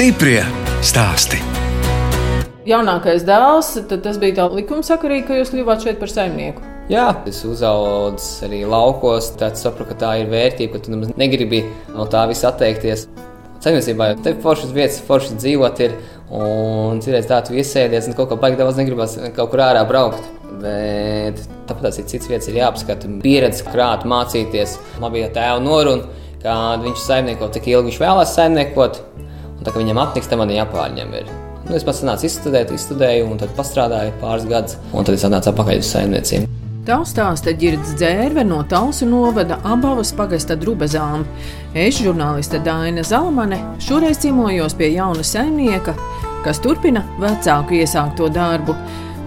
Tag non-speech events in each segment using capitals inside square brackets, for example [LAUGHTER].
Stiprie stāsti. Jaunākais dēls, tad tas bija tā likumsakarīgi, ka jūs kļuvāt šeit par saimnieku. Jā, es uzaugu arī laukos. Tad sapratu, ka tā ir vērtība, ka tu nemaz negribi no tā visa atteikties. Saimniecībā jau te foršas vietas, foršas dzīvot ir. Un citreiz tā tu iesēdies un kaut kā baigi daudz negribas kaut kur ārā braukt. Bet tāpat ir cits vietas, ir jāapskata, pieredze, krāt, mācīties. Labi, ja tēva noruna, kad viņš saimnieko, cik ilgi viņš vēlās saimniekot. Un tā kā viņam apniks, tad man jāpārņem. Ir. Nu, es pats nācu izstudēt, izstudēju, un tad strādāju pāris gadus, un tad es atnācu atpakaļ uz saimniecību. Tā stāsta ģirds dzērve no Talsu novada abavas pagasta drubezām. Es, žurnāliste Daina Zalamane, šoreiz ciemojos pie jauna saimnieka, kas turpina vecāku iesākto darbu.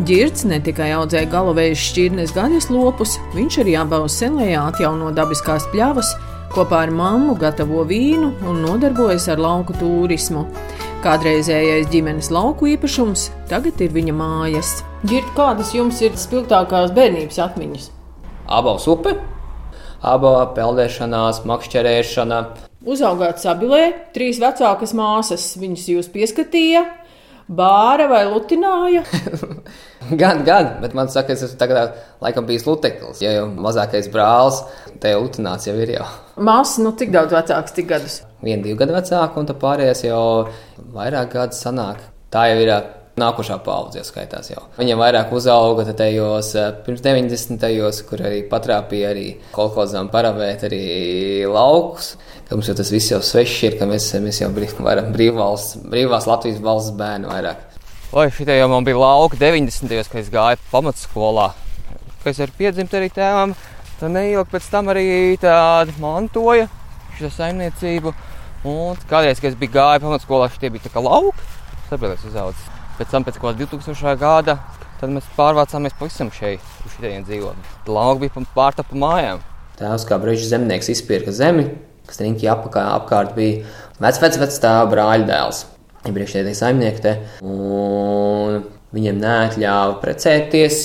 Girts ne tikai audzēja galovējas šķirnes gaļas lopus, viņš arī abavas senlējā atjauno dabiskās pļavas, kopā ar mammu gatavo vīnu un nodarbojas ar lauku turismu. Kādreizējais ģimenes lauku īpašums tagad ir viņa mājas. Girta, kādas jums ir spilgtākās bērnības atmiņas? Abas upe, abā peldēšanās, makšķerēšana. Uzaugāt sabilē, trīs vecākas māsas, viņas jūs pieskatīja, bāra vai lutināja? [LAUGHS] gan, gan, bet man saka, es esmu tagad laikam bijis luteklis. Ja jau mazākais brālis, te jau lutināts jau ir jau. Māsas, nu cik daudz vecāks, cik gadus? Vienu, divu gadu vecāku, un tā pārējais jau vairāk gadu sanāk. Tā jau ir nākošā paudze, jau skaitās jau. Viņam vairāk uzauga tajos pirms 90. gados, kur arī patrāpīja arī kolkozām paravēt arī laukus. Ka mums jau tas viss jau svešs ir, ka mēs, mēs jau varam brīvvalsts, brīvās Latvijas valsts bērnu vairāk. Oi, šitie jau man bija lauka 90. gados, kad es gāju pamatskolā. Kad es ar piedzimtu arī tēvam, tad neilgi pēc tam arī tāda mantoja šo saimniecību. Un kādreiz, kad es biju gājis pamatskolā, šie bija tā kā lauki, sabiedrības uzaugs. Pēc tam, pēc kaut kāda 2000. gada, tad mēs pārvācāmies pavisam šeit, uz šeit dzīvot. Lauki bija pārtapa mājām. Tēvs kā brīvs zemnieks izpirka zemi, kas riņķī apakā, apkārt bija vecs, vecs, vecs tēva brāļa dēls. Viņa priekšējais saimnieks te, un viņiem neatļāva precēties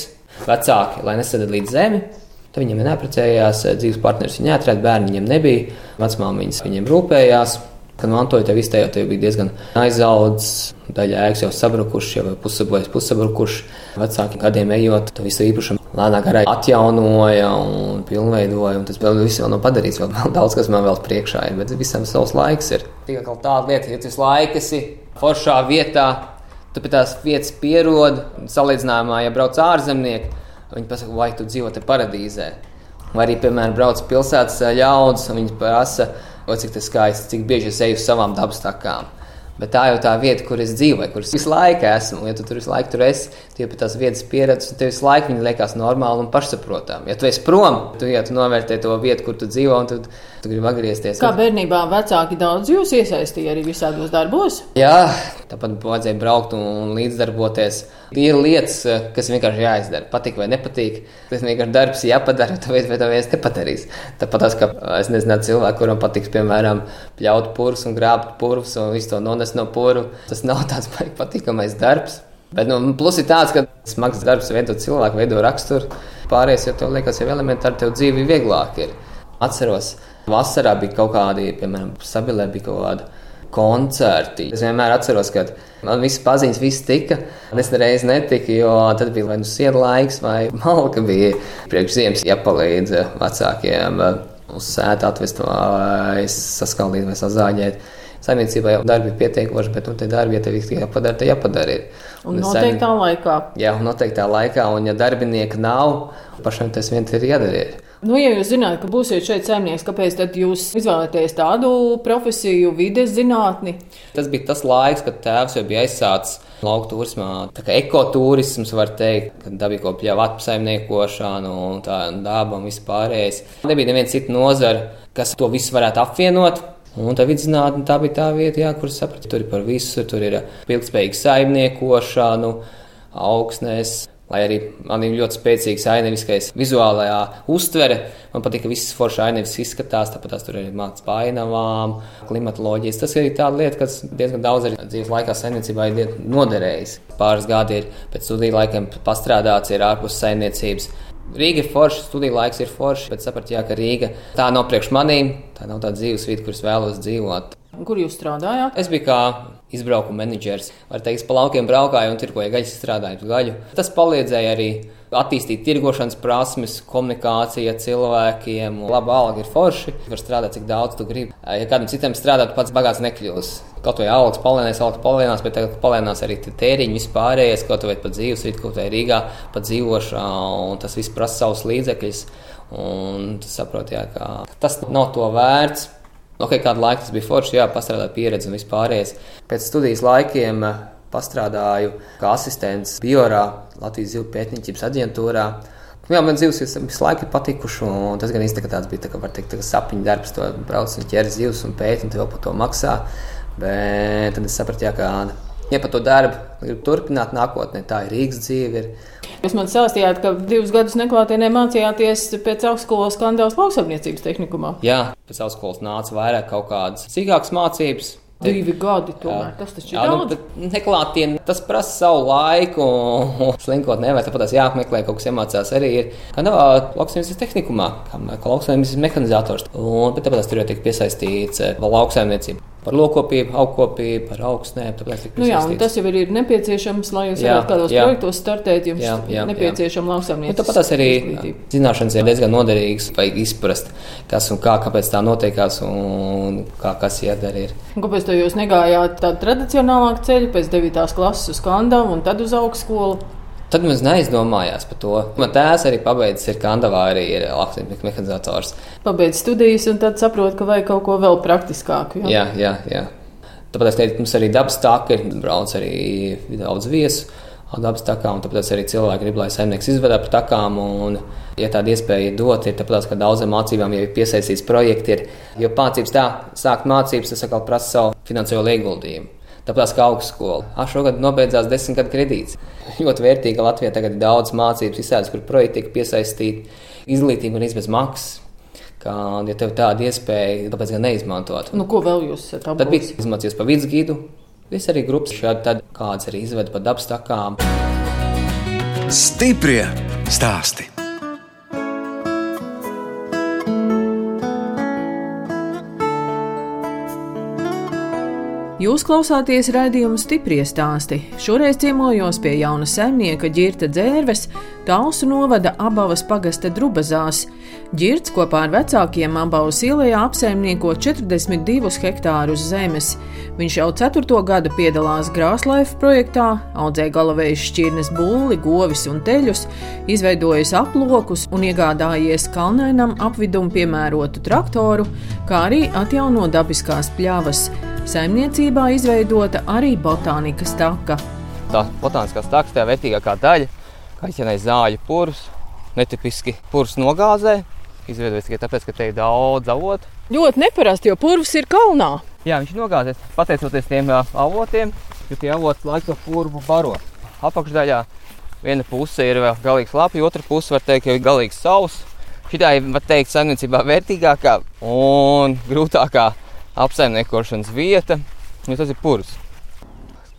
vecāki, lai nesadalītu zemi. Tad viņiem neaprecējās, dzīves partneris viņa neatrada, bērni viņiem nebija, vecmāmiņas viņiem rūpējās. Kad mantoja, tev izteikt, tev bija diezgan aizaudzis, daļa ēkas jau sabrukušas, jau pusabojis, pusabrukušas. Vecāki gadiem ejot, to visu īpašumu lēnāk garā atjaunoja un pilnveidoja. Un tas vēl viss vēl nav padarīts, vēl, vēl [LAUGHS] daudz kas man vēl priekšā ir, bet visam savs laiks ir. Tikai kaut tāda lieta, ja tu visu laiku esi foršā vietā, tu pie tās vietas pierod, salīdzinājumā, ja brauc ārzemnieki, viņi pasaka, vai tu dzīvo te paradīzē. Vai arī, piemēram, brauc pilsētas ļaudis un viņi prasa, o, cik tas skaisti, cik bieži es eju uz savām dabas takām. Bet tā jau tā vieta, kur es dzīvoju, kur es visu laiku esmu. Ja tu tur visu laiku tur esi, tie pie tās vietas pieredzes, un tev visu laiku viņi liekas normāli un pašsaprotami. Ja tu esi prom, tu, ja tu novērtē to vietu, kur tu dzīvo, un tu, tu gribi atgriezties. Kā bērnībā vecāki daudz jūs iesaistīja arī visādos darbos? Jā, tāpat vajadzēja braukt un līdzdarboties. Ir lietas, kas vienkārši jāizdara. Patīk vai nepatīk. Tas vienkārši darbs jāpadara, tāpēc vai to viens nepadarīs. Tāpat tas, ka es nezinu, cilvēku, kuram patiks, piemēram, pļaut purvus un grābt purvus un visu to nonest no purvu. Tas nav tāds [LAUGHS] patīkamais darbs. Bet nu, plus ir tāds, ka smags darbs veido cilvēku, veido raksturu. Pārējais jau tev liekas, jau elementāri tev dzīve vieglāk ir. Atceros, vasarā bija kaut kādi, piemēram, sabilē bija kaut kādi koncerti. Es vienmēr atceros, ka man visas paziņas, viss tika. Es nereiz netiku, jo tad bija vai nu siedu laiks, vai [LAUGHS] malka bija priekš ziemas jāpalīdz vecākiem uz sētu atvest vai saskaldīt vai sazāģēt. Saimniecībā jau darbi ir pietiekoši, bet nu, tie darbi, ja tev ir jāpadara, tad jāpadara. Ir. Un noteiktā laikā. Jā, un noteiktā laikā, un ja darbinieka nav, pašam tas viens ir jādara. Nu, ja jūs zināt, ka būsiet šeit saimnieks, kāpēc tad jūs izvēlēties tādu profesiju, vides zinātni? Tas bija tas laiks, kad tēvs jau bija aizsācis lauku turismā. Tā kā ekotūrisms var teikt, ka dabīgo pļāvu apsaimniekošanu un tā daba un vispārējais. Nebija neviena cita nozara, kas to visu varētu apvienot. Un tā vidzinātne tā bija tā vieta, jā, kur sapratu, tur ir par visu. Tur ir ilgspējīga saimniekošana, augsnēs, Lai arī man ir ļoti spēcīgs aineviskais vizuālajā uztvere, man patīk, ka visas foršas ainevis izskatās, tāpat tās tur arī mācās painavām, klimatoloģijas. Tas ir tāda lieta, kas diezgan daudz arī dzīves laikā saimniecībā ir noderējis. Pāris gadi ir pēc studiju laikiem pastrādāts, ir ārpus saimniecības. Rīga ir forša, studiju laiks ir foršs, bet sapratu, jā, ka Rīga tā nav priekš manīm, tā nav tā dzīves vieta, kuras vēlos dzīvot. Kur jūs strādājāt? Es biju kā izbraukuma menedžers. Var teikt, pa laukiem braukāju un tirgoju gaļas, strādāju gaļu. Tas palīdzēja arī attīstīt tirgošanas prasmes, komunikācija cilvēkiem. Laba alga ir forši. Var strādāt, cik daudz tu gribi. Ja kādam citam strādāt, pats bagāts nekļūs. Kaut vai algas palēnās, algas palēnās, bet tagad palēnās arī tēriņi vispārējais, kaut vai pat dzīves vidu, kaut vai Rīgā, pat dzīvošana, un tas viss prasa savus līdzekļus. Un tu saproti, jā, ka tas nav to vērts. Ok, kādu laiku tas bija forši, jā, pastrādāt pieredzi un vispārējais. Pēc studijas laikiem eh, pastrādāju kā asistents Biorā, Latvijas zivju pētniecības aģentūrā. Jā, man zivs visu laiku ir patikuši, un tas gan īstenībā tāds bija, tā, kā var teikt, sapņu darbs, to brauc un ķer zivs un pēt, un tev par to maksā. Bet tad es sapratu, jā, ka, ja par to darbu gribu turpināt nākotnē, tā ir Rīgas dzīve. Ir. Jūs man stāstījāt, ka divus gadus neklātienē mācījāties pēc augstskolas skandāls lauksaimniecības tehnikumā. Jā, pēc augstskolas nāca vairāk kaut kādas sīkākas mācības. Divi gadi, tomēr tas taču ir daudz. Nu, neklātienē tas prasa savu laiku, [LAUGHS] slinkot nevar, tāpat jāapmeklē, kaut kas iemācās arī ir. Kā nav lauksaimniecības tehnikumā, kā lauksaimniecības mehanizators. Un, tāpat tas tur jau tiek piesaistīts lauksaimniecība par lokopību, augkopību, par augsnēm. Nu jā, tas jau ir nepieciešams, lai jūs varētu kādos jā. projektos startēt. Jums jā, jā, nepieciešama lauksaimniecība. Tāpat tas arī zināšanas ir diezgan noderīgas, vajag izprast, kas un kā, kāpēc tā notiekās un kā kas jādara. Ir. Kāpēc jūs negājāt tādu tradicionālāku ceļu pēc 9. klases uz Kandavu un tad uz augstskolu? Tad mēs neizdomājām par to. Man tēvs arī pabeidzis, ir Kandavā, arī ir lauksaimnieks mehanizators. Pabeidz studijas, un tad saprot, ka vajag kaut ko vēl praktiskāku. Jā, jā, jā. jā. Tāpēc es teicu, mums arī dabas taka ir, brauc arī daudz viesu. Dabas takām, un tāpēc arī cilvēki grib, lai saimnieks izvedā par takām. Un, ja tāda iespēja dot, ir tāpēc, ka daudzām mācībām jau ir piesaistīts projekti. Ir, jo mācības tā, sākt mācības, tas atkal prasa savu finansiālo ieguldījumu. Tāpēc kā augstskola. Ah, šogad nobeidzās desmit gadu kredīts. Ļoti vērtīga Latvijā tagad ir daudz mācības, izsēdes, kur projekti tiek piesaistīti. Izglītība un izmēs maksas. Kā, ja tev tāda iespēja, tāpēc gan neizmantot. Nu, ko vēl jūs esat apgūlis? Tad bija izmācījies pa vidusgidu. Viss arī grupas šādi, tad kāds arī izveda pa dabas takām. Stiprie stāsti! Jūs klausāties raidījuma stipri stāstī. Šoreiz ciemojos pie jauna saimnieka Girta Dzērves, Talsu novada Abavas pagasta Drubazās. Girts kopā ar vecākiem Abavas ielā apsaimnieko 42 hektārus zemes. Viņš jau 4. gadu piedalās Grāslaifa projektā, audzēja galavējas šķirnes būli, govis un teļus, izveidojis aplokus un iegādājies kalnainam apvidum piemērotu traktoru, kā arī atjauno dabiskās pļavas. Saimniecībā izveidota arī botānikas taka. Tā botāniskās takas tā vērtīgākā daļa, kā izcenēja zāļu purvs, netipiski purvs nogāzē. Izveidojas tikai tāpēc, ka te ir daudz avotu. Ļoti neparasti, jo purvs ir kalnā. Jā, viņš ir nogāzies pateicoties tiem avotiem, jo tie avoti laiku purvu baro. Apakšdaļā viena puse ir vēl galīgi slapja, otra puse var teikt, jau ir galīgi sausa. Šī ir, var teikt, saimniecībā vērtīgākā un grūtākā apsaimniekošanas vieta, jo tas ir purvs.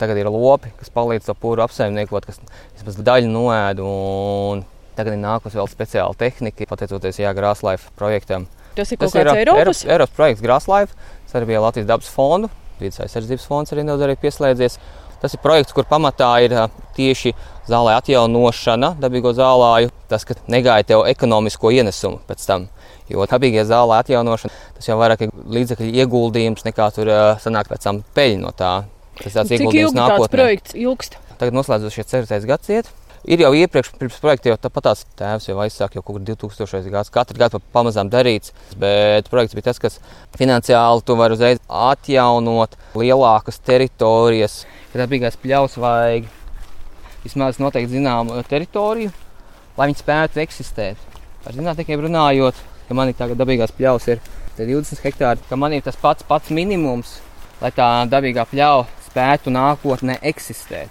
Tagad ir lopi, kas palīdz to pūru apsaimniekot, kas vismaz daļu noēd. Tagad ir nākusi vēl speciāla tehnika, pateicoties Grāslaifa projektam. Tas ir tas ir Eiropas? Eiropas, Eiropas projekts Grāslaifa. Tas arī bija Latvijas dabas fondu. Vides aizsardzības fonds arī nedaudz arī pieslēdzies. Tas ir projekts, kur pamatā ir tieši zālē atjaunošana, dabīgo zālāju. Tas, ka negāja tev ekonomisko ienesumu pēc tam. Jo dabīgie zāle atjaunošana, tas jau vairāk ir līdzekļu ieguldījums nekā tur uh, sanāk pēc tam peļņa no tā. Tas tāds Cik ieguldījums nākotnē. projekts ilgst? Tagad noslēdzošie ceturtais gads iet. Ir jau iepriekš, pirms projekta jau tāpat tās tēvs jau aizsāka jau kaut kur 2000. gads. Katru gadu pamazām darīts, bet projekts bija tas, kas finansiāli tu vari uzreiz atjaunot lielākas teritorijas. Kad dabīgās pļaus vajag vismaz noteikti zināmu teritoriju, lai viņi spētu eksistēt. Ar zinātniekiem runājot, ka man ir tagad dabīgās pļaus ir 20 hektāri, ka man ir tas pats, pats minimums, lai tā dabīgā pļauja spētu nākotnē eksistēt.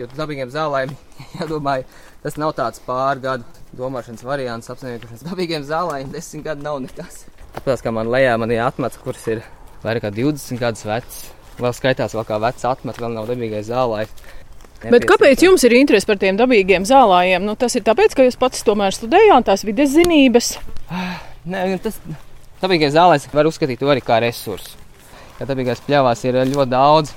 Jo dabīgiem zālēm, [LAUGHS] jādomā, tas nav tāds pārgadu domāšanas variants, apsaimniekošanas. Dabīgiem zālēm desmit gadi nav nekas. Tāpēc, kā man lejā, man ir atmats, kuras ir vairāk kā 20 gadus vecs. Vēl skaitās, vēl kā vecs atmats, vēl nav dabīgai zālē. Bet kāpēc jums ir interese par tiem dabīgiem zālājiem? Nu, tas ir tāpēc, ka jūs pats tomēr studējāt tās vides zinības. [SIGHS] Nē, nu, tas dabīgais zālēs var uzskatīt arī kā resursu. Ja dabīgais pļāvās ir ļoti daudz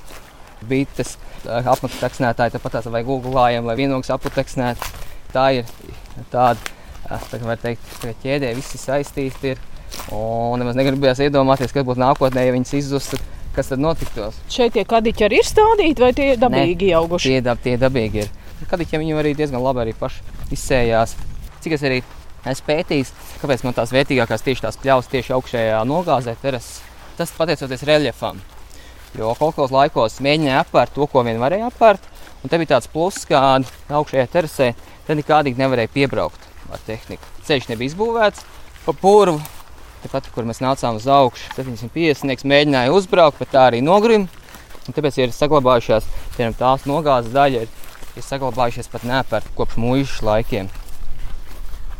bites, apakšteksnētāji, tāpat tās vai googlājam, lai vienīgs aputeksnētu. Tā ir tāda, tā kā var teikt, ka ķēdē viss ir saistīti. Ir. Un nemaz negribējās iedomāties, kas būtu nākotnē, ja viņas izzustu. Kas tad notiktos? Šeit tie kadiķi arī ir stādīti, vai tie ir dabīgi ne, auguši? Tie, dab, tie dabīgi ir. Kadiķiem viņi arī diezgan labi arī paši izsējās. Cik es arī esmu pētījis, kāpēc man tās vērtīgākās tieši tās pļaus tieši augšējā nogāzē terases. Tas pateicoties reljefam. Jo kaut kādos laikos mēģināja apērt to, ko vien varēja apērt. Un te bija tāds pluss, ka augšējā terasē te nekādīgi nevarēja piebraukt ar tehniku. Ceļš nebija izbūvēts pa purvu. Tepat, kur mēs nācām uz augšu, 750 mēģināja uzbraukt, bet tā arī nogrima. Tāpēc ir saglabājušās piemēram, tās nogāzes daļa, ir, ir saglabājušies pat nepērta kopš mūža laikiem.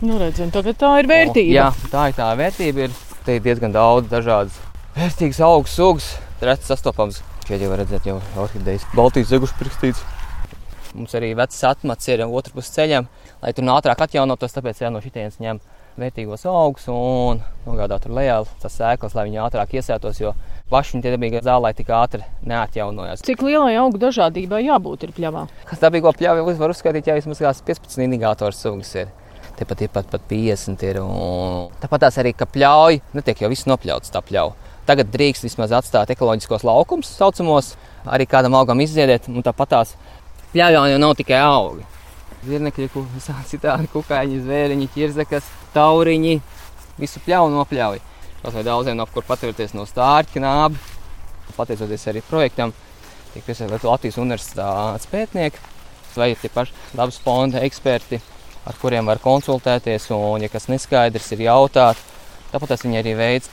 Nu, redzam, tagad tā ir vērtība. O, jā, tā ir tā vērtība. Ir, te ir diezgan daudz dažādas vērtīgas augu sugas, reti sastopams. Šeit jau var redzēt, jau orhidejas Baltijas zeguši prikstīts. Mums arī vecs atmats ir otrā pusē ceļam, lai tur ātrāk atjaunotos, tāpēc jā, no šitienes ņem vērtīgos augus un nogādāt tur lejā tas sēklas, lai viņi ātrāk iesētos, jo paši viņi dabīgā zālē tik ātri neatjaunojās. Cik lielai augu dažādībai jābūt ir pļavā? Kas dabīgo pļavu var uzskaitīt, ja vismaz 15 indikātoru sugas ir. Tepat ir pat, pat 50 ir. Tāpat tās arī, ka pļauj, netiek jau viss nopļauts tā pļauja. Tagad drīkst vismaz atstāt ekoloģiskos laukumus, saucamos, arī kādam augam izdziedēt, un tāpat tās pļaujā jau nav tikai augi. Zirnekļi, [LAUGHS] citādi kukaiņi, zvēriņi, ķirzekas, tauriņi, visu pļauju nopļauj. Tas vai daudziem nav kur paturēties no stārķa nābi. Pateicoties arī projektam, tiek piesaistīti Latvijas universitātes pētnieki, vai tie paši dabas fonda eksperti, ar kuriem var konsultēties, un, ja kas neskaidrs, ir jautāt. Tāpat viņi arī veids,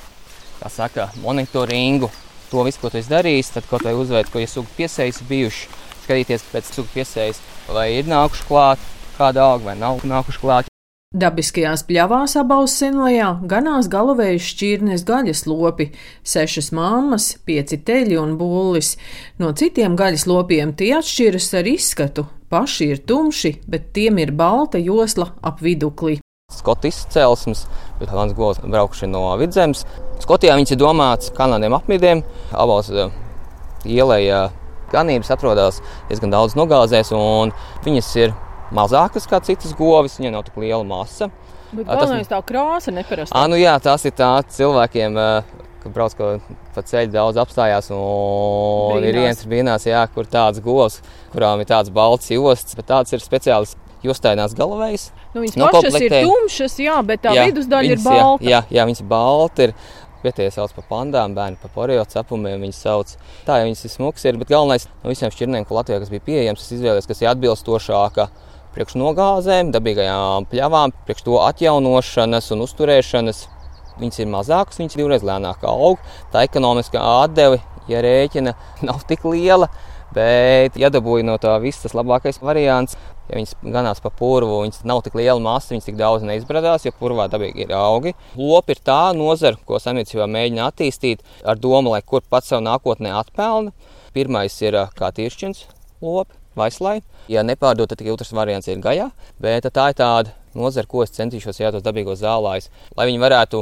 kā saka, monitoringu. To visu, ko tu esi darījis, tad kaut vai uzveikt, ko ir sugu piesējas bijuši, skatīties pēc sugu piesējas vai ir nākuši klāt kāda auga vai nav nākuši klāt. Dabiskajās pļavās abaus senlajā ganās galovējuši šķirnes gaļas lopi, sešas mammas, pieci teļi un bullis. No citiem gaļas lopiem tie atšķiras ar izskatu. Paši ir tumši, bet tiem ir balta josla ap vidukli. Skotu izcelsmes, bet Lans Govs braukši no vidzemes. Skotijā viņš ir domāts kanādiem apmidiem, abos uh, ielējā ganības atrodas diezgan daudz nogāzēs, un viņas ir mazākas kā citas govis, viņiem nav tik liela masa. Bet galvenais tā krāsa neparasta. Ah, nu jā, tas ir tā cilvēkiem, ka brauc pa ceļu daudz apstājās un brīnās. ir viens brīnās, jā, kur tāds govs, kurām ir tāds balts josts, bet tāds ir speciāls justainās galvējs. Nu, viņas pašas ir tumšas, jā, bet tā jā, vidusdaļa viņas, ir balta. Jā, jā, viņas ir balta. Ir, Vietējais sauc par pandām, bērni par poreo cepumiem. Viņas sauc tā, ja viņas ir smukas, ir, bet galvenais no visiem šķirnēm, ko Latvijā bija pieejams, es izvēlējos, kas ir atbilstošāka priekš nogāzēm, dabīgajām pļavām, priekš to atjaunošanas un uzturēšanas. Viņas ir mazākas, viņas divreiz lēnāk aug. Tā ekonomiskā atdeve, ja rēķina, nav tik liela. Bet, ja dabūja no tā viss tas labākais variants, ja viņas ganās pa purvu, viņas nav tik liela masa, viņas tik daudz neizbradās, jo purvā dabīgi ir augi. Lopi ir tā nozara, ko saimniecībā mēģina attīstīt ar domu, lai kur pats sev nākotnē atpelna. Pirmais ir kā tiršķins lopi. Vaislai. Ja nepārdod, tad tikai otrs variants ir gajā, bet tā ir tāda nozara, ko es centīšos iet uz dabīgos zālājus, lai viņi varētu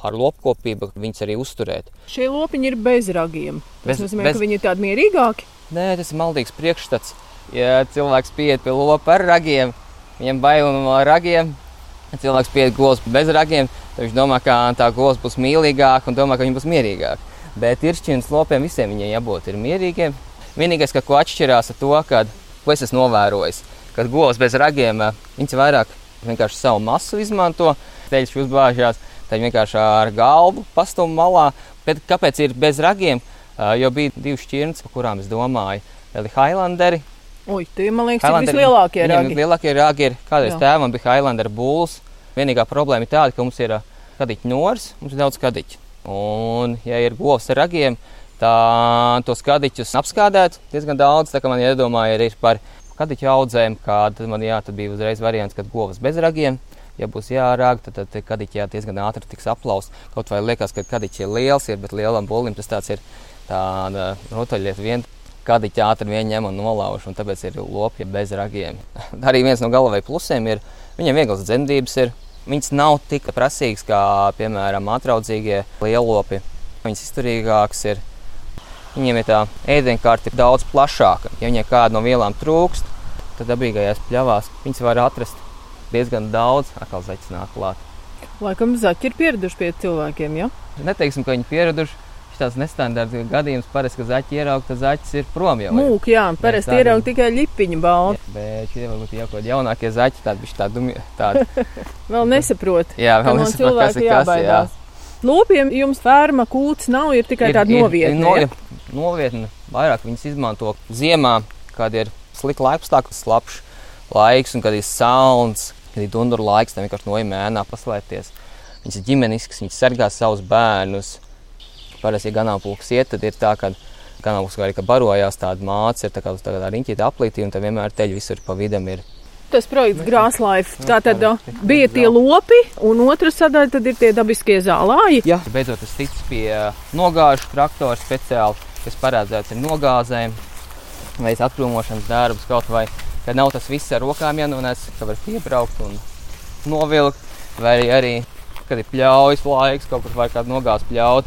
ar lopkopību viņus arī uzturēt. Šie lopiņi ir bez ragiem. Tas bez, nozīmē, bez... ka viņi ir tādi mierīgāki. Nē, tas ir maldīgs priekšstats. Ja cilvēks pieiet pie lopa ar ragiem, viņam bail no ragiem. Cilvēks pieiet govs bez ragiem, tad viņš domā, ka tā govs būs mīlīgāka un domā, ka viņa būs mierīgāka. Bet ir šķirnes lopiem visiem viņiem jābūt mierīgiem. Vienīgais, ka, ko atšķirās ar to, kad, ko es esmu novērojis, kad govs bez ragiem viņš vairāk vienkārši savu masu izmanto, ceļš uzbāžās, tad vienkārši ar galvu pastumu malā. Bet kāpēc ir bez ragiem? jo bija divi šķirnes, par kurām es domāju. Vēl ir Highlanderi. Ui, tie man liekas, ir vislielākie ragi. Lielākie ragi ir, kādreiz tēvam bija Highlander bulls. Vienīgā problēma ir tāda, ka mums ir kadiķu nors, mums ir daudz kadiķu. Un, ja ir govs ar ragiem, tā tos kadiķus apskādēt diezgan daudz. Tā kā man iedomāja arī par kadiķu audzēm, kāda man jā, tad bija uzreiz variants, kad govs bez ragiem ja būs jārāga, tad, tad kadiķi jā, diezgan ātri tiks aplausts. Kaut vai liekas, ka kadiķis ir liels, ir, bet lielam bulim tas tāds ir tāda rotaļlieta vien. Kādi ķēpuri vien ņem un nolauž, un tāpēc ir lopi bez ragiem. [LAUGHS] Arī viens no galvenajiem plusiem ir, viņiem vieglas dzemdības ir. Viņas nav tik prasīgas kā, piemēram, atraudzīgie lielopi. Viņas izturīgākas ir. Viņiem ir tā ēdienkarte daudz plašāka. Ja viņiem kāda no vielām trūkst, tad dabīgajās pļavās viņas var atrast diezgan daudz, atkal zaķis nāk klāt. Laikam zaķi ir pieraduši pie cilvēkiem, ja? Neteiksim, ka viņi pieraduši. Tāds nestandarts gadījums parasti, ka zaķi ierauga, tad zaķis ir prom jau. Mūk, jā, parasti tādi- ierauga tikai lipiņu balvu. Bet šie varbūt jau kaut jaunākie zaķi, tādi bišķi tādi, dumi- tādi. [LAUGHS] Vēl nesaprot, Jā, vēl nesaprot, kas ir kas, jā. Lopiem jums ferma kūts nav, ir tikai tāda novietne. No, ja? novietne. Vairāk viņas izmanto ziemā, kad ir slikti laikapstākļi, slapjš laiks un kad ir salns, kad ir dunduru laiks, tam vienkārši noja mēnā paslēpties. Viņas ir ģimeniskas, viņas sargā savus bērnus. Parasti, ja ganāmpulks iet, tad ir tā, ka ganāmpulks arī ka barojās tāda māca, ir tā kā uz tāda riņķīta aplītī, un tad vienmēr teļi visur pa vidam ir. Tas projekts Grāslaifa. Tā tad uh, bija tie lopi, un otra sadaļa tad ir tie dabiskie zālāji. Jā. Beidzot, tas tiks pie nogāžu traktora speciāli, kas paredzēts ir nogāzēm, veids atkrūmošanas darbus kaut vai, kad nav tas viss ar rokām jānones, ka var piebraukt un novilkt, vai arī, arī kad ir pļaujas laiks, kaut kur vai kādu nogāzt pļaut,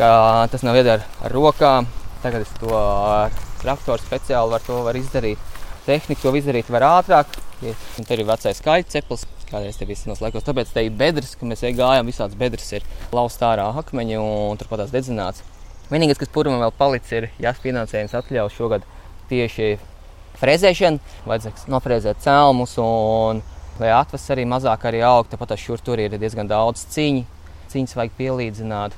ka tas nav jādara ar rokām. Tagad es to ar traktoru speciāli var, var izdarīt. Tehniku to izdarīt var ātrāk. Un te ir vecais skaļceplis, kādreiz te bija senos laikos. Tāpēc te ir bedres, ka mēs gājām, visādas bedres ir lauzt ārā akmeņi un turpat tās dedzināts. Vienīgais, kas purvam vēl palicis, ir jāsfinansējums atļaus šogad tieši frezēšana. Vajadzēs nofrezēt celmus un lai atvas arī mazāk arī aug. Tāpat šur tur ir diezgan daudz cīņu. Cīņas vajag pielīdzināt.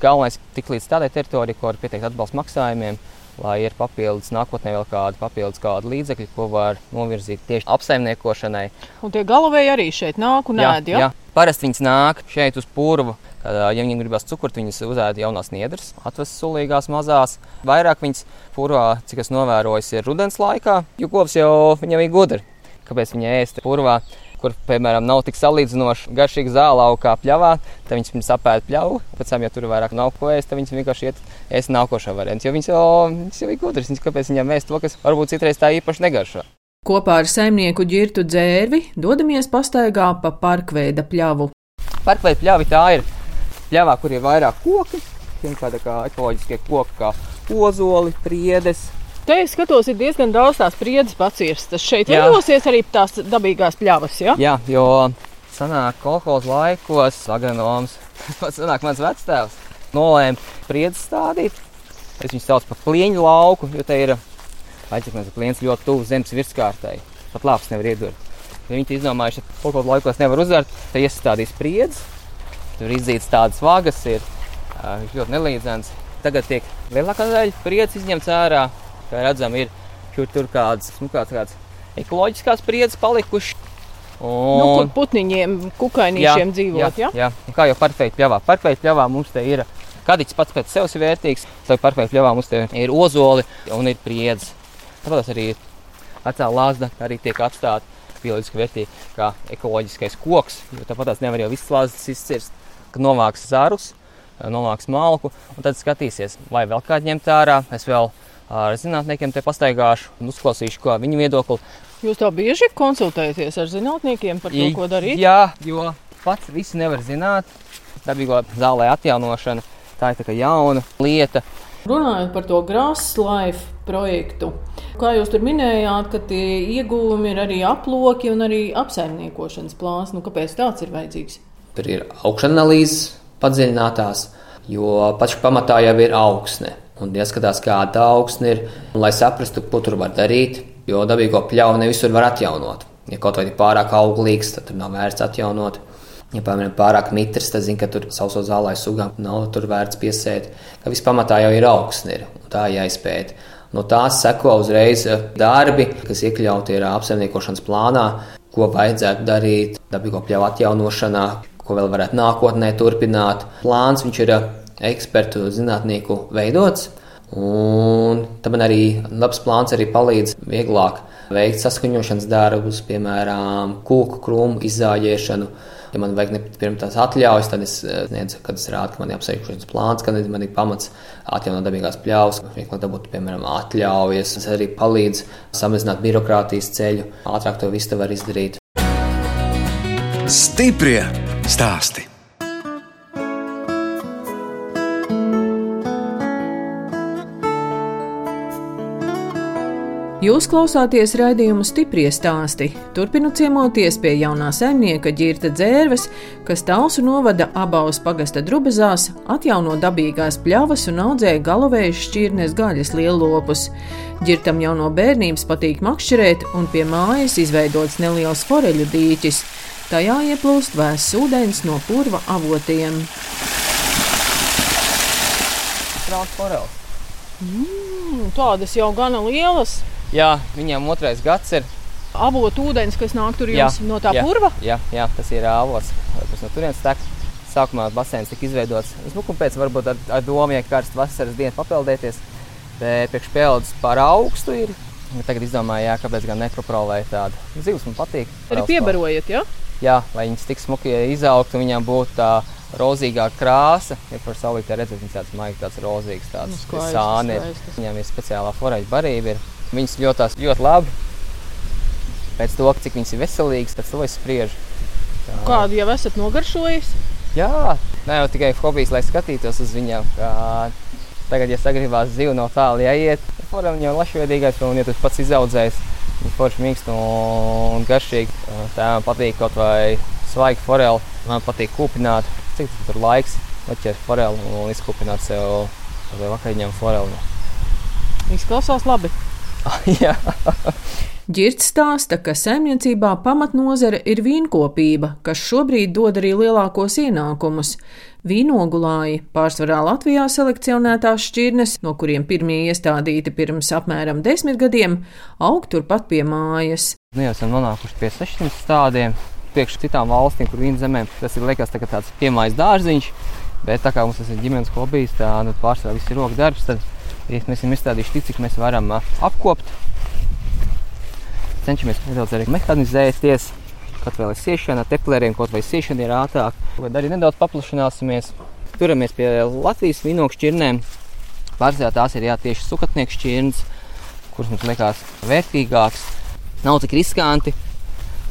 Galvenais tik līdz tādai teritorijai, ko var pieteikt atbalsta maksājumiem, lai ir papildus nākotnē vēl kādi papildus kādi līdzekļi, ko var novirzīt tieši apsaimniekošanai. Un tie galavēji arī šeit nāk un ēd. Ja? jā. Parasti viņas nāk šeit uz purvu. Kad, ja viņiem gribas cukurt, viņas uzēda jaunās niedras, atvestas sulīgās mazās. Vairāk viņas purvā, cik es novēroju, ir rudens laikā, jo kops jau viņam ir gudri. Kāpēc viņa ēst purvā, kur, piemēram, nav tik salīdzinoši garšīga zāle kā pļavā, tad viņas pirms apēd pļavu, pēc tam, ja tur vairāk nav ko ēst, tad viņas vienkārši iet ēst nākošā variantā. Jo viņas jau, viņas jau ir gudras, viņas kāpēc viņam ēst to, kas varbūt citreiz tā īpaši negaršo. Kopā ar saimnieku ģirtu dzērvi dodamies pastaigā pa parkveida pļavu. Parkveida pļavi tā ir pļavā, kur ir vairāk koki, kā ekoloģiskie koki, kā ozoli, priedes. Te es skatos, ir diezgan daudz tās priedes pacirstas. Šeit Jā. lidosies arī tās dabīgās pļavas. Ja? Jā, jo senāk kolekcijas laikos agronoms, [LAUGHS] senāk mans vectēvs, nolēma priedes stādīt. Es viņu saucu par plieņu lauku, jo te ir aizsaknes pliens ļoti tuvu zemes virskārtai. Pat lāps nevar iedurt. Ja viņi izdomājuši, ka kolekcijas laikos nevar uzvērt, tad iestādīs priedes. Tur izdzīts tādas vagas, ir ļoti nelīdzens. Tagad tiek lielākā daļa priedes izņemts ārā. Kā redzam, ir šur tur kādas, nu, kāds, kāds ekoloģiskās priedes palikušas. Nu, kur putniņiem, kukainīšiem dzīvot. jā, jā. Un kā jau parfēta pļavā. Parfēta pļavā mums te ir kadiķis pats pēc sevis vērtīgs. Tad parfēta pļavā mums te ir ozoli un ir priedzi. Tāpēc arī vecā lāzda arī tiek atstāta bioloģiski vērtīga kā ekoloģiskais koks. Tāpat tās nevar jau visas lāzdas izcirst, kad novāks zarus, novāks malku un tad skatīsies, vai vēl kādu ņemt ārā. Es vēl ar zinātniekiem te pastaigāšu un uzklausīšu, ko viņu viedokli Jūs tā bieži konsultējaties ar zinātniekiem par to, ko darīt? Jā, jo pats visu nevar zināt. Dabīgo zālē atjaunošana tā ir tā kā jauna lieta. Runājot par to Grāslaifa projektu, kā jūs tur minējāt, ka tie ieguvumi ir arī aploki un arī apsaimniekošanas plāns. Nu, kāpēc tāds ir vajadzīgs? Tur ir augšanalīzes padziļinātās, jo pašā pamatā jau ir augsne. Un jāskatās, kāda augsne ir, lai saprastu, ko tur var darīt. Jo dabīgo pļauju ne visur var atjaunot. Ja kaut vai ir pārāk auglīgs, tad tur nav vērts atjaunot. Ja, piemēram, pārāk mitrs, tad zina, ka tur sauso zālē sugām nav tur vērts piesēt. Ka viss pamatā jau ir augsne, un tā jāizpēta. No tās seko uzreiz darbi, kas iekļauti ir apsaimniekošanas plānā, ko vajadzētu darīt dabīgo pļauju atjaunošanā, ko vēl varētu nākotnē turpināt. Plāns viņš ir ekspertu zinātnieku veidots. Un tam arī labs plāns arī palīdz vieglāk veikt saskaņošanas darbus, piemēram, kūku krūmu izzāģēšanu. Ja man vajag nepirkt tās atļaujas, tad es sniedzu, kad es rādu, ka man ir apsaimniekošanas plāns, kad man ir pamats atjaunot dabīgās pļaus, vieglāk dabūt, piemēram, atļaujas. Tas arī palīdz samazināt birokrātijas ceļu, ātrāk to visu var izdarīt. Stiprie stāsti. Jūs klausāties raidījumu stipri stāstī. Turpinu ciemoties pie jaunā saimnieka ģirta dzērves, kas Talsu novada abās pagasta drubezās, atjauno dabīgās pļavas un audzēja galovējušas šķirnes gaļas lielopus. Ģirtam jau no bērnības patīk makšķerēt, un pie mājas izveidots neliels foreļu dīķis. Tajā ieplūst vēss ūdens no purva avotiem. Trauks foreles. Mm, tādas jau gana lielas. Jā, viņiem otrais gads ir. Avotu ūdens, kas nāk tur Jā, jums no tā jā. purva. Jā, jā tas ir avots, kas no turienes tek. Sākumā basēns tika izveidots zvuku pēc, varbūt ar, ar domu, ja karsts vasaras dienu papeldēties. Bet priekšpēldes par augstu ir. Tagad izdomāju, jā, kāpēc gan nekroprovēt tādu zivs man patīk. Arī piebarojat, ja? Jā, lai viņas tik smuki izaugtu, viņām būtu tā rozīgā krāsa. Ja par saulītē redzēt, viņas tāds maigs, tāds rozīgs, Nu, tāds skaistas, sāni. skaistas. Viņām ir speciālā foreļa barība. Ir. Viņas jūtās ļoti labi. Pēc to, cik viņas ir veselīgas, tad to es spriežu. Tā. Kādu jau esat nogaršojis? Jā, ne jau tikai hobijs, lai skatītos uz viņiem. Kā tagad, ja sagribās zivu no tālu jāiet, tad forēm jau lašveidīgais, un ja tas pats izaudzējs, viņš forši mīkst un garšīgi. Tā man patīk kaut vai svaigi foreli, man patīk kūpināt, cik tur laiks, atķert foreli un izkūpināt sev vai vakariņām foreli. Izklausās labi. [LAUGHS] Girts stāsta, ka saimniecībā pamatnozare ir vīnkopība, kas šobrīd dod arī lielākos ienākumus. Vīnogulāji pārsvarā Latvijā selekcionētās šķirnes, no kuriem pirmie iestādīti pirms apmēram desmit gadiem, aug turpat pie mājas. Nu, jau esam nonākuši pie 600 stādiem. Priekš citām valstīm, kur viņa zemēm, tas ir liekas, tā kā tāds piemājas dārziņš. Bet tā kā mums tas ir ģimenes hobijs, tad nu, pārsvarā viss ir rokas darbs. Tad ja mēs esam izstādījuši tik, cik mēs varam ā, apkopt. Cenšamies nedaudz arī mehanizēties. Kaut vai siešana, teplēriem, kaut vai siešana ir ātrāk. Tad arī nedaudz paplašināsimies. Turamies pie Latvijas vīnogu šķirnēm. Pārsvarā tās ir jā, tieši sukatnieku šķirnes, kuras mums liekas vērtīgākas. Nav tik riskanti,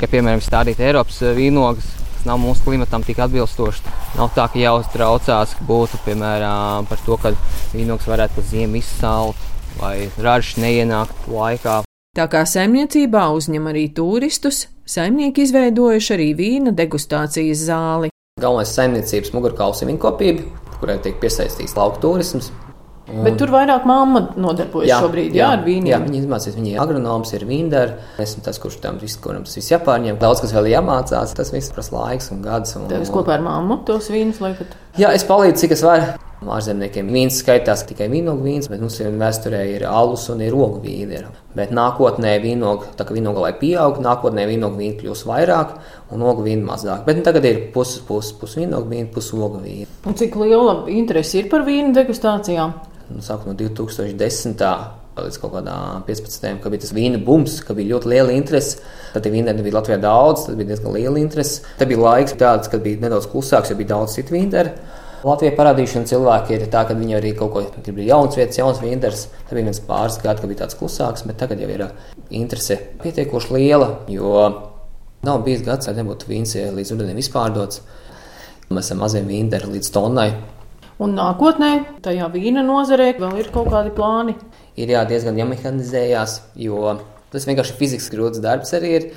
ka, piemēram, stādīt Eiropas vīnogas, nav mūsu klimatam tik atbilstoši. Nav tā, ka jāuztraucās, ka būtu, piemēram, par to, ka vīnogas varētu pa ziemu izsalt vai ražas neienākt laikā. Tā kā saimniecībā uzņem arī turistus, saimnieki izveidojuši arī vīna degustācijas zāli. Galvenais saimniecības mugurkauls ir viņkopība, kurai tiek piesaistīts lauku turisms. Bet tur vairāk mamma nodarbojas šobrīd jā, ar vīniem. Jā, viņi izmācās, viņa agronoms, ir vīndari. Esmu tas, kurš tam viss, kuram tas viss jāpārņem. Daudz kas vēl jāmācās, tas viss prasa laiks un gadus. Un, Tev kopā ar mammu tos vīnus liekat. Jā, es palīdzu, cik es varu. Ārzemniekiem vīns skaitās tikai vīnogu vīns, bet mums ir vēsturē ir alus un ir ogu vīni. Bet nākotnē vīnogu, tā kā vīnogu lai pieaug, nākotnē vīnogu vīni kļūs vairāk un ogu vīni mazāk. Bet nu, tagad ir puses pus, pus vīnogu vīni, pus ogu vīni. Un cik liela interese ir par vīnu degustācijām? Nu, sākot no 2010. līdz kaut kādām 15. kad bija tas vīna bums, ka bija ļoti liela interese. Tad vīna nebija Latvijā daudz, tad bija diezgan liela interese. Tad bija laiks tāds, kad bija nedaudz klusāks, jo bija daudz citu vīndaru. Latvijā parādīšana cilvēki ir tā, ka viņi arī kaut ko grib jauns vietas, jauns vīndars. Tad bija viens pāris gadi, kad bija tāds klusāks, bet tagad jau ir uh, interese pietiekoši liela, jo nav bijis gads, kad nebūtu vīns līdz rudenim izpārdots. Mēs esam mazie vīndari līdz tonnai. Un nākotnē tajā vīna nozarē vēl ir kaut kādi plāni. ir jā, diezgan jāmehanizējās, jo tas vienkārši fiziski grūts darbs arī ir.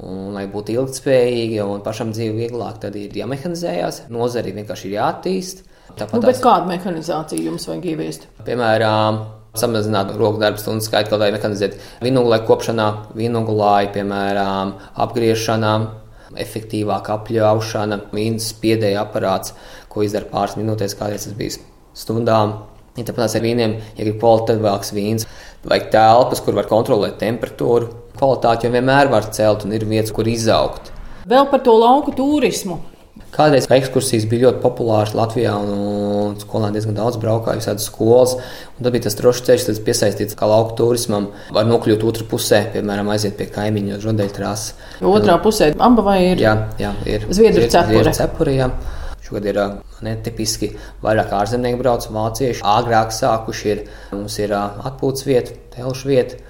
Un, lai būtu ilgspējīgi un pašam dzīve vieglāk, tad ir jāmehanizējās. Nozari vienkārši ir jāattīst. Tāpat Nu, bet kādu mehanizāciju jums vajag ieviest? Piemēram, samazināt roku darbu stundu skaitu, kaut vai mehanizēt vīnogulai kopšanā, vīnogulāju, piemēram, apgriešanā, efektīvāka apļaušana, vīnas spiedēja aparāts, ko izdara pāris minūtēs, kādreiz tas bija stundām. Ja tāpat ar vīniem, ja grib kvalitātīvāks vīns, vajag telpas, kur var kontrolēt temperatūru, kvalitāti jau vienmēr var celt un ir vietas, kur izaugt. Vēl par to lauku turismu. Kādreiz ekskursijas bija ļoti populāras Latvijā, un, un skolēni diezgan daudz braukāja, visādas skolas. Tad bija tas drošs ceļš, kas piesaistīts kā lauku turismam. Var nokļūt otrā pusē, piemēram, aiziet pie rodeļu trases. Otrā pusē aba vai ir? Jā, jā ir Zviedru cepure. Zviedru cepure jā. Šogad ir ā, netipiski vairāk ārzemnieku brauc, vācieši agrāk sākuši. Ir. Mums ir atpūtas vieta, telšu vieta,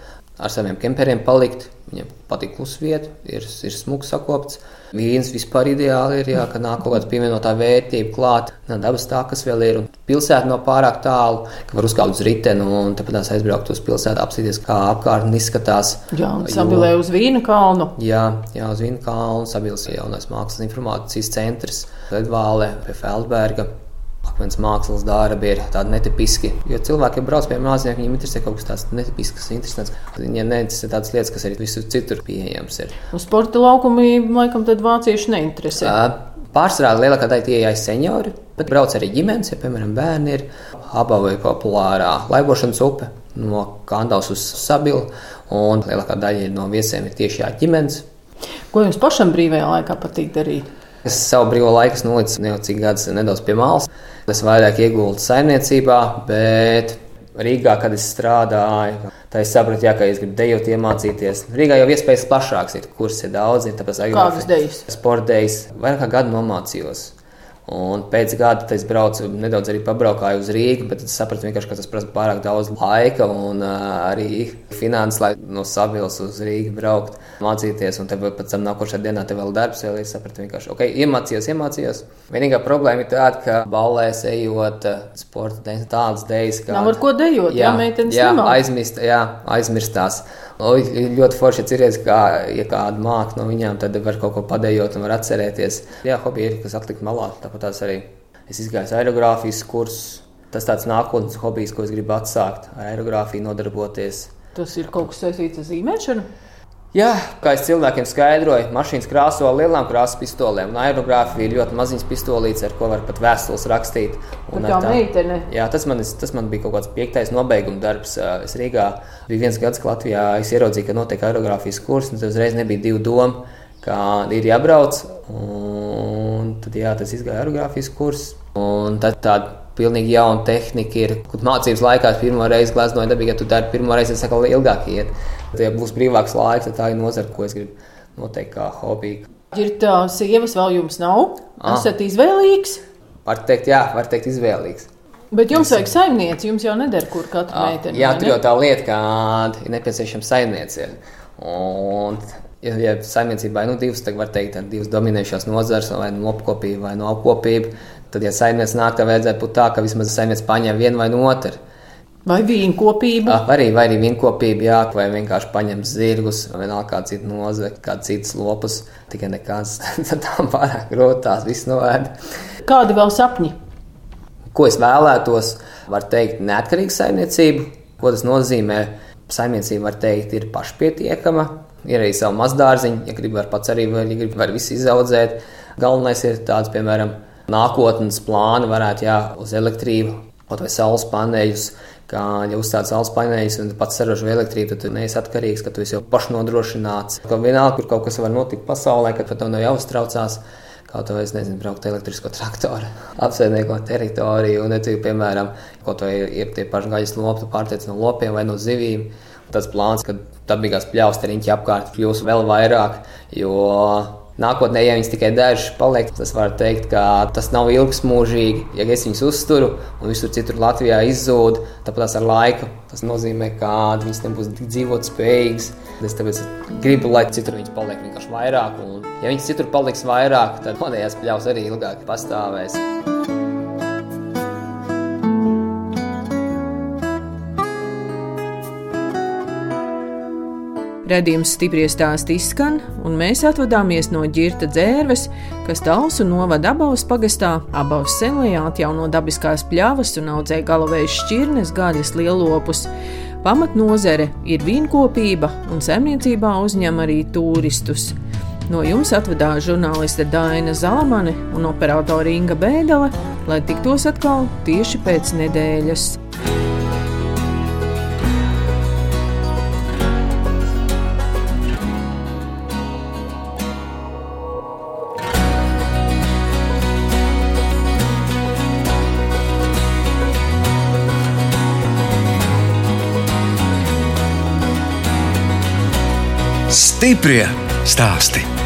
ar saviem kemperiem palikt. Viņiem patīk klusa vieta, ir, ir smuks sakopts. Vīns vispār ideāli ir, jā, ka nāk kaut kāda pievienotā vērtība klāt. Nā, dabas tā, kas vēl ir, un pilsēta nav pārāk tālu, ka var uzkāpt uz riteni un tāpēc aizbraukt uz pilsētu, apstīties, kā apkārtne izskatās. Jā, un sabilē uz Vīna kalnu. Jā, jā uz Vīna kalnu, sabilēs jaunais mākslas informācijas centrs, Ledvāle pie Feldberga. Akmens mākslas darbi ir tādi netipiski. Jo cilvēki, kas brauc pie mākslinieka, viņiem interesē kaut kas tāds netipisks, interesants. Viņiem neinteresē tādas lietas, kas arī visur citur pieejamas ir. Uz sporta laukumi, laikam, tad vācieši neinteresē. Uh, Pārsvarā lielākā daļa tie ir seniori, bet brauc arī ģimenes, ja, piemēram, bērni ir abavu populārā laibošanas upe no Kandavas uz Sabilu, un lielākā daļa no viesiem ir tieši jā, ģimenes. Ko jums pašam brīvajā laikā patīk darīt? Es savu brīvo laiku nolicu jau cik gadus nedaudz pie malas. Es vairāk ieguldu saimniecībā, bet Rīgā, kad es strādāju, tad es sapratu, jā, ka es gribu dejot, iemācīties. Rīgā jau iespējas plašāks ir, kursi ir daudz, ir tāpēc arī Kādas dejas? Sporta dejas. Vairāk kā gadu nomācījos. Un pēc gada es braucu, nedaudz arī pabraukāju uz Rīgā, bet es sapratu, ka tas prasa pārāk daudz laika un uh, arī finanses, lai no Savilas uz Rīgā braukt, mācīties. Un tad pēc tam nākošajā dienā te vēl darbs, vēl ir sapratu, vienkārši, ok, iemācījos, iemācījos. Vienīgā problēma ir tāda, ka ballēs ejot sporta dēļ tādas dēļas, ka. Nav ar ko dejot, jā, jā meitenes jā, aizmirst, jā, aizmirstās. Ļoti forši atcerēties, ka, ja kāda māca no viņām, tad var kaut ko padējot un var atcerēties. Jā, hobiji ir, kas atlikt malā. Tāpat tās arī es izgāju aerogrāfijas kursus. Tas tāds nākotnes hobijs, ko es gribu atsākt, ar aerogrāfiju nodarboties. Tas ir kaut kas saistīts ar zīmēšanu. Jā, kā es cilvēkiem skaidroju, mašīnas krāso ar lielām krāsas pistolēm. Un aerogrāfija ir ļoti maziņas pistolītes, ar ko var pat vēstules rakstīt. Un tā meitene. Jā, tas man, tas man bija kaut kāds piektais nobeiguma darbs. Es Rīgā biju viens gads, ka Latvijā es ieraudzīju, ka notiek aerogrāfijas kurs, un tas uzreiz nebija divu domu, kā ir jābrauc. Un tad jā, tas izgāja aerogrāfijas kurs. Un tad tāda pilnīgi jauna tehnika ir, kur mācības laikā pirmo reizi gleznoju dabīgi, ja tu dari pirmo reizi, tas atkal ilgāk iet. Tad, ja būs brīvāks laiks, tad tā ir nozara, ko es gribu noteikt kā hobiju. Ir tā, sievas vēl jums nav? Ah. Esat izvēlīgs? Var teikt, jā, var teikt izvēlīgs. Bet jums vajag saimnieci, jums jau nedara, kur katra meitene. Jā, tur jau tā lieta, ka ir nepieciešama saimniece. Un, ja, ja saimniecībā ir nu, divas, tad var teikt, divas dominējošās nozares, vai nu lopkopība, vai no apkopība, tad, ja saimnieks nāk, tad vajadzētu būt tā, ka vismaz saimnieks paņem vienu vai otru. Vai vīnkopība? Ah, arī, vai arī vīnkopība, jā, vai vienkārši paņemt zirgus, vai vēl kādu citu nozari, kādu citus lopus. Tikai nekāds [LAUGHS] tam pārāk grūti tās viss novērt. Kādi vēl sapņi? Ko es vēlētos, var teikt, neatkarīga saimniecība. Ko tas nozīmē? Saimniecība, var teikt, ir pašpietiekama. Ir arī savu mazdārziņu, ja grib, var pats arī, ja grib, var visu izaudzēt. Galvenais ir tāds, piemēram, nākotnes plāni varētu, jā, uz elektrību, kaut vai saules paneļus ka, ja uzstāda saules paneļus un pats saražo elektrību, tad tu neesi atkarīgs, ka tu esi jau pašnodrošināts. Ka vienalga, kur kaut kas var notikt pasaulē, kad par to nav jāuztraucās. Kaut vai es nezinu, braukt elektrisko traktoru, [LAUGHS] apsaimniekot teritoriju, un, ja, piemēram, kaut vai ir tie paši gaļas lopi, pārtiec no lopiem vai no zivīm. Tas plāns, ka dabīgās pļausteriņķi apkārt kļūs vēl vairāk, jo Nākotnē, ja viņas tikai dažas paliek, tas var teikt, ka tas nav ilgsmūžīgi. Ja es viņus uzturu un visur citur Latvijā izzūd, tāpēc ar laiku tas nozīmē, ka viņas nebūs dzīvot spējīgas. Es tāpēc gribu, lai citur viņas paliek vienkārši vairāk. Un, ja viņas citur paliks vairāk, tad monētas pļaus arī ilgāk pastāvēs. Redījums stipri stāst izskan, un mēs atvadāmies no ģirta dzērves, kas Talsu novada Abavas pagastā, Abavas senlajā atjauno dabiskās pļavas un audzē galavējas šķirnes, gaļas lielopus. Pamatnozare ir vīnkopība, un saimniecībā uzņem arī turistus. No jums atvadās žurnāliste Dāna Zalamane un operātore Inga Bēdelē, lai tiktos atkal tieši pēc nedēļas. Stiprie stāsti.